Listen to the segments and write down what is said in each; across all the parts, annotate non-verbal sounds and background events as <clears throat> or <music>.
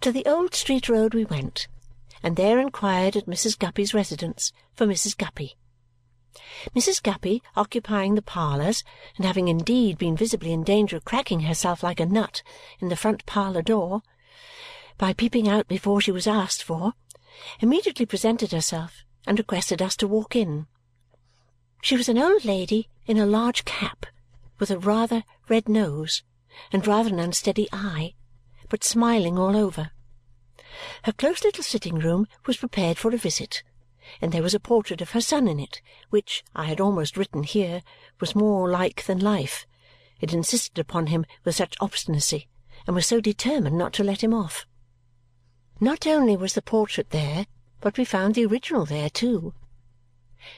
To the Old Street Road we went, and there inquired at Mrs. Guppy's residence for Mrs. Guppy. Mrs. Guppy, occupying the parlours and having indeed been visibly in danger of cracking herself like a nut in the front parlour door by peeping out before she was asked for, immediately presented herself and requested us to walk in. She was an old lady in a large cap, with a rather red nose and rather an unsteady eye, but smiling all over. Her close little sitting room was prepared for a visit, and there was a portrait of her son in it, which, I had almost written here, was more like than life. It insisted upon him with such obstinacy, and was so determined not to let him off. Not only was the portrait there, but we found the original there too.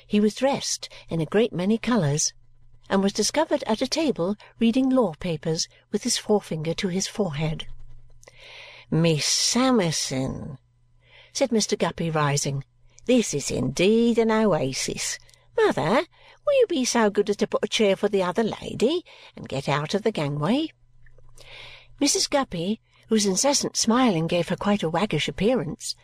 He was dressed in a great many colours and was discovered at a table reading law papers with his forefinger to his forehead. "Miss Summerson," said Mr. Guppy, rising, "this is indeed an oasis. Mother, will you be so good as to put a chair for the other lady and get out of the gangway?" Mrs. Guppy, whose incessant smiling gave her quite a waggish appearance,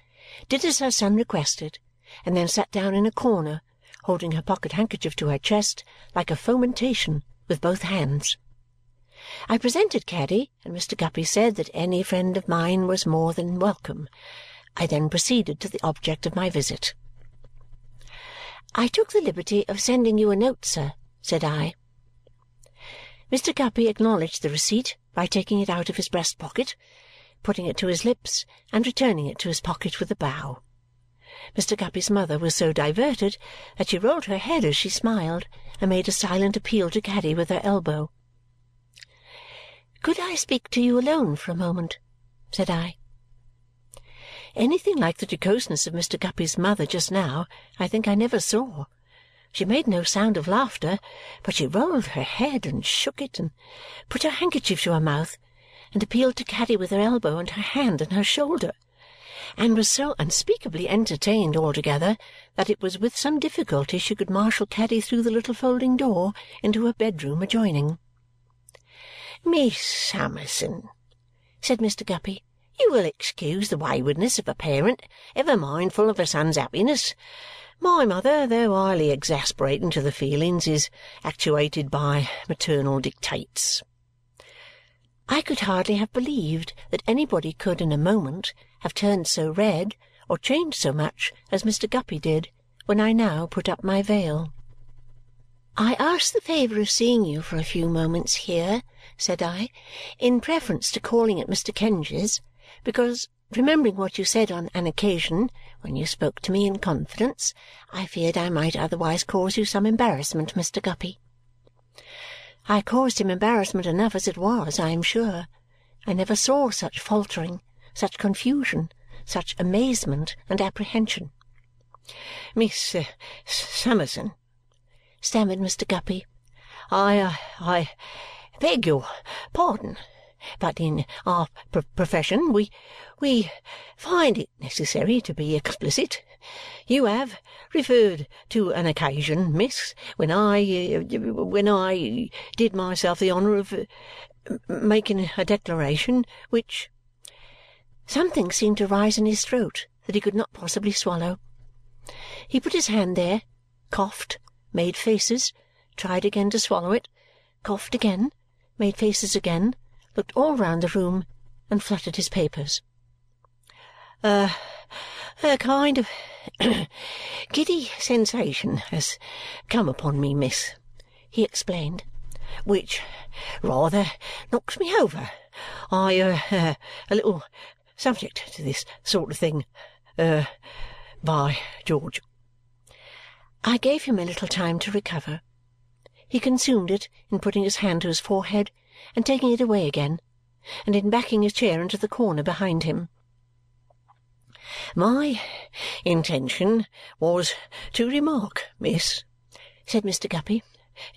did as her son requested and then sat down in a corner, holding her pocket-handkerchief to her chest like a fomentation with both hands. I presented Caddy, and Mr. Guppy said that any friend of mine was more than welcome. I then proceeded to the object of my visit. "I took the liberty of sending you a note, sir," said I. Mr. Guppy acknowledged the receipt by taking it out of his breast pocket, putting it to his lips, and returning it to his pocket with a bow. Mr. Guppy's mother was so diverted that she rolled her head as she smiled and made a silent appeal to Caddy with her elbow. "Could I speak to you alone for a moment?" said I. Anything like the jocoseness of Mr. Guppy's mother just now I think I never saw. She made no sound of laughter, but she rolled her head, and shook it, and put her handkerchief to her mouth, and appealed to Caddy with her elbow, and her hand, and her shoulder, and was so unspeakably entertained altogether that it was with some difficulty she could marshal Caddy through the little folding door into her bedroom adjoining. "Miss Summerson," said Mr. Guppy, "you will excuse the waywardness of a parent ever mindful of a son's happiness. My mother, though highly exasperating to the feelings, is actuated by maternal dictates." I could hardly have believed that anybody could in a moment have turned so red or changed so much as Mr. Guppy did when I now put up my veil. "I ask the favour of seeing you for a few moments here," said I, "in preference to calling at Mr. Kenge's, because remembering what you said on an occasion when you spoke to me in confidence, I feared I might otherwise cause you some embarrassment, Mr. Guppy." I caused him embarrassment enough as it was, I am sure. I never saw such faltering, such confusion, such amazement and apprehension. "Miss uh, Summerson," stammered Mr. Guppy, "I uh, I beg your pardon but in our profession we we find it necessary to be explicit. You have referred to an occasion, miss, when I uh, when I did myself the honour of uh, making a declaration which Something seemed to rise in his throat that he could not possibly swallow. He put his hand there, coughed, made faces, tried again to swallow it, coughed again, made faces again looked all round the room, and fluttered his papers. "A kind of <clears throat> giddy sensation has come upon me, miss," he explained, "which rather knocks me over. I a little subject to this sort of thing. Er by George!" I gave him a little time to recover. He consumed it in putting his hand to his forehead and taking it away again, and in backing his chair into the corner behind him. "My intention was to remark, miss," said Mr. Guppy,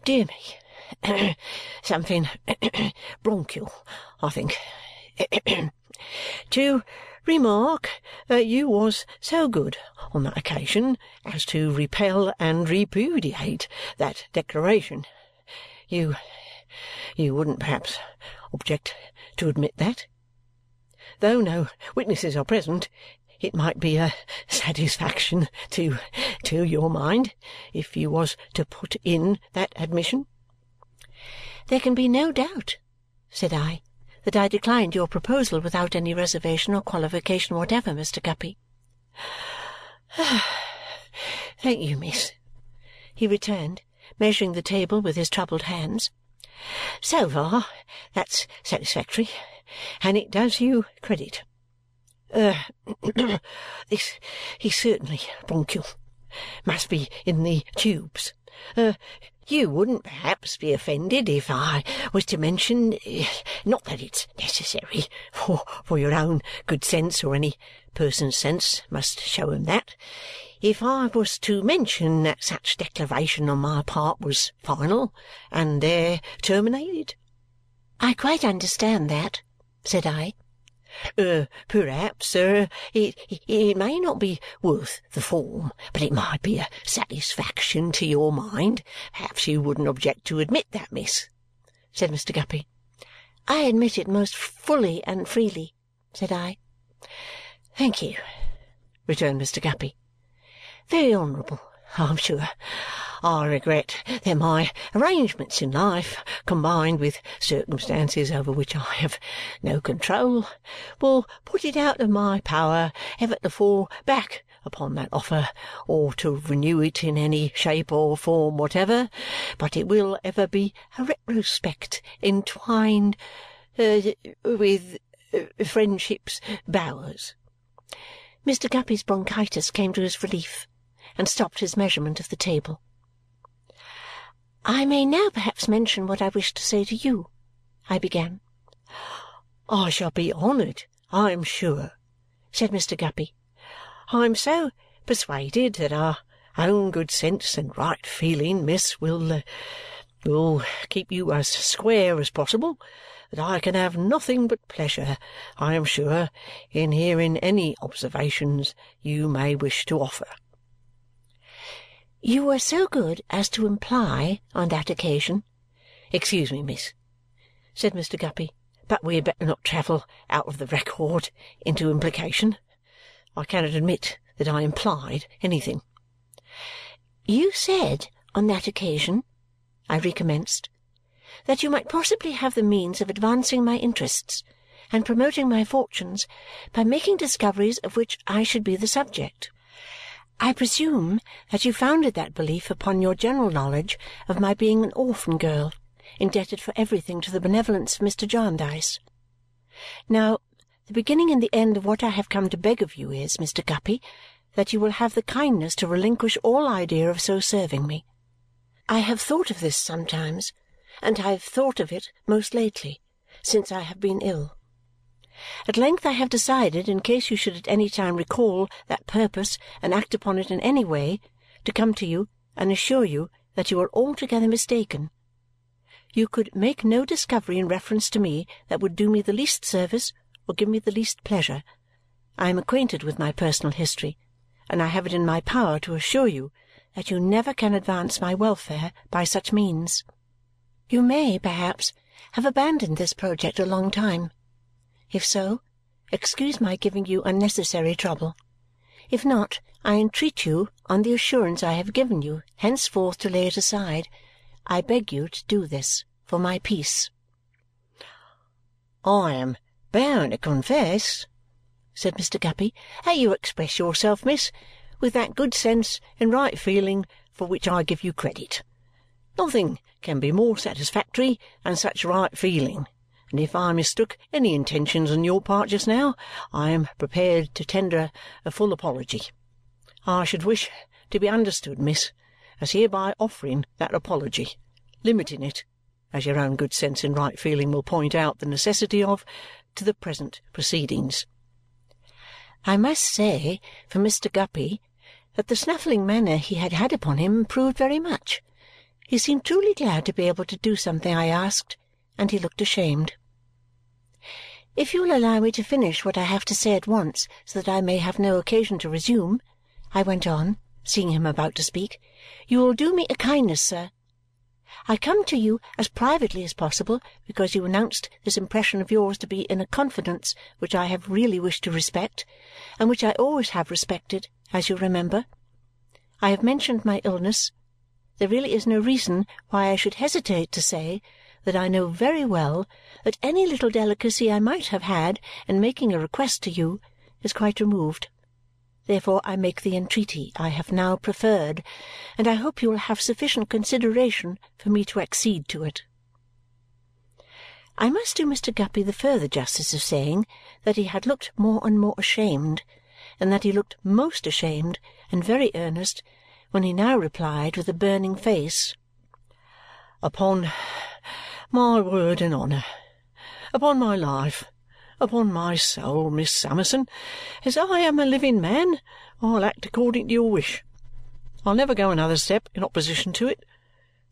"dear me, <clears throat> something <clears throat> bronchial, I think <clears throat> to remark that you was so good on that occasion as to repel and repudiate that declaration. You you wouldn't perhaps object to admit that?" though no witnesses are present, it might be a satisfaction to to your mind if you was to put in that admission." "There can be no doubt," said I, "that I declined your proposal without any reservation or qualification whatever, Mr. Guppy." <sighs> "Thank you, miss," he returned, measuring the table with his troubled hands. "So far, that's satisfactory, and it does you credit. Er <clears throat> this is certainly bronchial. Must be in the tubes. Er you wouldn't perhaps be offended if I was to mention eh, not that it's necessary, for for your own good sense or any person's sense must show 'em that if I was to mention that such declaration on my part was final and there terminated?" "I quite understand that," said I. Er perhaps, sir, it it may not be worth the form, but it might be a satisfaction to your mind. Perhaps you wouldn't object to admit that, miss?" said Mr. Guppy. "I admit it most fully and freely," said I. "Thank you," returned Mr. Guppy. Very honourable, I'm sure. I regret that my arrangements in life, combined with circumstances over which I have no control, will put it out of my power ever to fall back upon that offer or to renew it in any shape or form whatever, but it will ever be a retrospect entwined uh, with uh, friendship's bowers. Mr. Guppy's bronchitis came to his relief and stopped his measurement of the table. "I may now perhaps mention what I wish to say to you," I began. "I shall be honoured, I am sure," said Mr. Guppy. "I am so persuaded that our own good sense and right feeling, miss, will uh, will keep you as square as possible that I can have nothing but pleasure, I am sure, in hearing any observations you may wish to offer. You were so good as to imply on that occasion "Excuse me, miss," said Mr. Guppy, "but we had better not travel out of the record into implication. I cannot admit that I implied anything." "You said on that occasion," I recommenced, "that you might possibly have the means of advancing my interests and promoting my fortunes by making discoveries of which I should be the subject. I presume that you founded that belief upon your general knowledge of my being an orphan girl, indebted for everything to the benevolence of Mr. Jarndyce. Now, the beginning and the end of what I have come to beg of you is, Mr. Guppy, that you will have the kindness to relinquish all idea of so serving me. I have thought of this sometimes, and I have thought of it most lately, since I have been ill. At length I have decided, in case you should at any time recall that purpose and act upon it in any way, to come to you and assure you that you are altogether mistaken. You could make no discovery in reference to me that would do me the least service or give me the least pleasure. I am acquainted with my personal history, and I have it in my power to assure you that you never can advance my welfare by such means. You may, perhaps, have abandoned this project a long time. If so, excuse my giving you unnecessary trouble. If not, I entreat you, on the assurance I have given you henceforth to lay it aside, I beg you to do this for my peace." "I am bound to confess," said Mr. Guppy, "that you express yourself, miss, with that good sense and right feeling for which I give you credit. Nothing can be more satisfactory than such right feeling and if I mistook any intentions on your part just now, I am prepared to tender a full apology. I should wish to be understood, miss, as hereby offering that apology, limiting it, as your own good sense and right feeling will point out the necessity of, to the present proceedings." I must say for Mr. Guppy that the snuffling manner he had had upon him proved very much. He seemed truly glad to be able to do something I asked, and he looked ashamed. If you will allow me to finish what I have to say at once so that I may have no occasion to resume," I went on, seeing him about to speak, "you will do me a kindness, sir. I come to you as privately as possible because you announced this impression of yours to be in a confidence which I have really wished to respect and which I always have respected, as you remember. I have mentioned my illness. There really is no reason why I should hesitate to say that I know very well that any little delicacy I might have had in making a request to you is quite removed. Therefore I make the entreaty I have now preferred, and I hope you will have sufficient consideration for me to accede to it. I must do Mr. Guppy the further justice of saying that he had looked more and more ashamed, and that he looked most ashamed and very earnest when he now replied with a burning face, "Upon my word and honour, upon my life, Upon my soul, Miss Summerson, as I am a living man, I'll act according to your wish. I'll never go another step in opposition to it.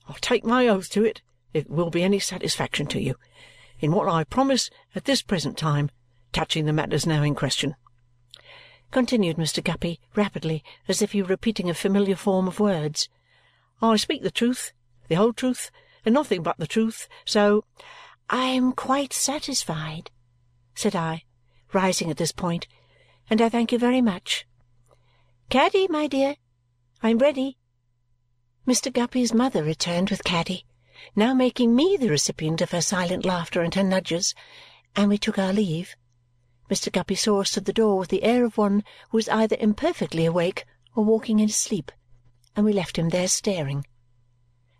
I'll take my oath to it, if it will be any satisfaction to you, in what I promise at this present time touching the matters now in question," continued Mr. Guppy rapidly, as if he were repeating a familiar form of words. "I speak the truth, the whole truth, and nothing but the truth, so I am quite satisfied said I, rising at this point, "and I thank you very much. Caddy, my dear, I am ready." Mr. Guppy's mother returned with Caddy, now making me the recipient of her silent laughter and her nudges, and we took our leave. Mr. Guppy saw us to the door with the air of one who was either imperfectly awake or walking in his sleep, and we left him there staring.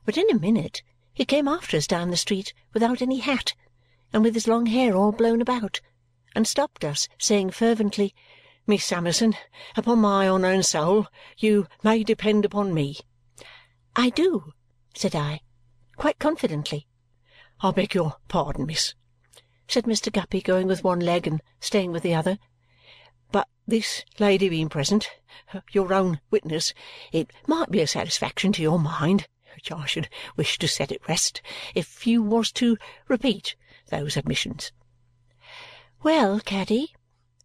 But in a minute he came after us down the street without any hat and with his long hair all blown about, and stopped us, saying fervently, "Miss Summerson, upon my honour and soul, you may depend upon me." "I do," said I, quite confidently. "I beg your pardon, miss," said Mr. Guppy, going with one leg and staying with the other, "but this lady being present, your own witness, it might be a satisfaction to your mind, which I should wish to set at rest, if you was to repeat those admissions. "Well, Caddy,"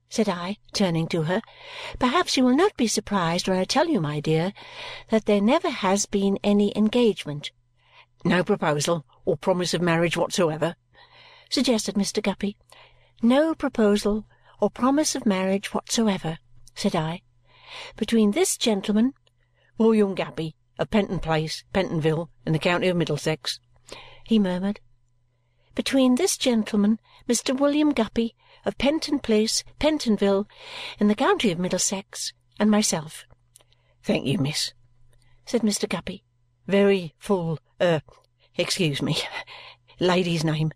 said I, turning to her, "perhaps you will not be surprised when I tell you, my dear, that there never has been any engagement." "No proposal or promise of marriage whatsoever?" suggested Mr. Guppy. "No proposal or promise of marriage whatsoever," said I. "Between this gentleman "William Guppy, of Penton Place, Pentonville, in the county of Middlesex," he murmured between this gentleman, Mr. William Guppy, of Penton Place, Pentonville, in the county of Middlesex, and myself." "Thank you, miss," said Mr. Guppy. "Very full er excuse me <laughs> lady's name,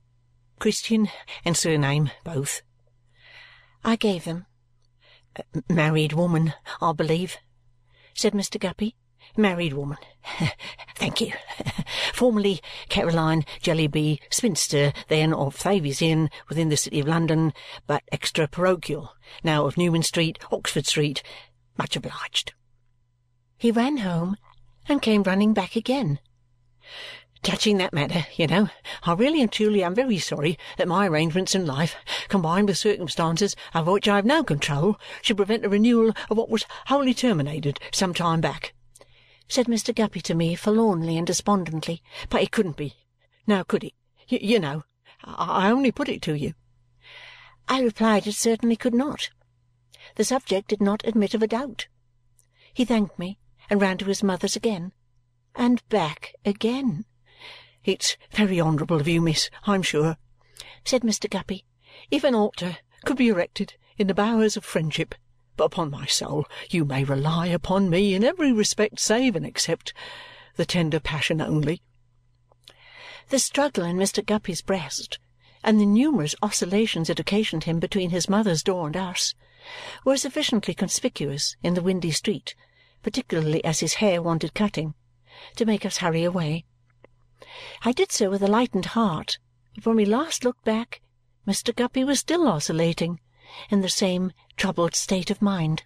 Christian and surname both." I gave them. "Married woman, I believe?" said Mr. Guppy. Married woman. <laughs> Thank you. <laughs> Formerly Caroline Jellyby, spinster, then of Thavies Inn, within the City of London, but extra parochial. Now of Newman Street, Oxford Street. Much obliged." He ran home and came running back again. Touching that matter, you know, I really and truly am very sorry that my arrangements in life, combined with circumstances over which I have no control, should prevent a renewal of what was wholly terminated some time back said Mr. Guppy to me forlornly and despondently. "But it couldn't be. Now could it? You know. I only put it to you." I replied it certainly could not. The subject did not admit of a doubt. He thanked me and ran to his mother's again. And back again. "It's very honourable of you, miss, I'm sure," said Mr. Guppy. "If an altar could be erected in the bowers of friendship but upon my soul you may rely upon me in every respect save and except the tender passion only." The struggle in Mr. Guppy's breast and the numerous oscillations it occasioned him between his mother's door and us were sufficiently conspicuous in the windy street, particularly as his hair wanted cutting, to make us hurry away. I did so with a lightened heart, but when we last looked back, Mr. Guppy was still oscillating in the same troubled state of mind.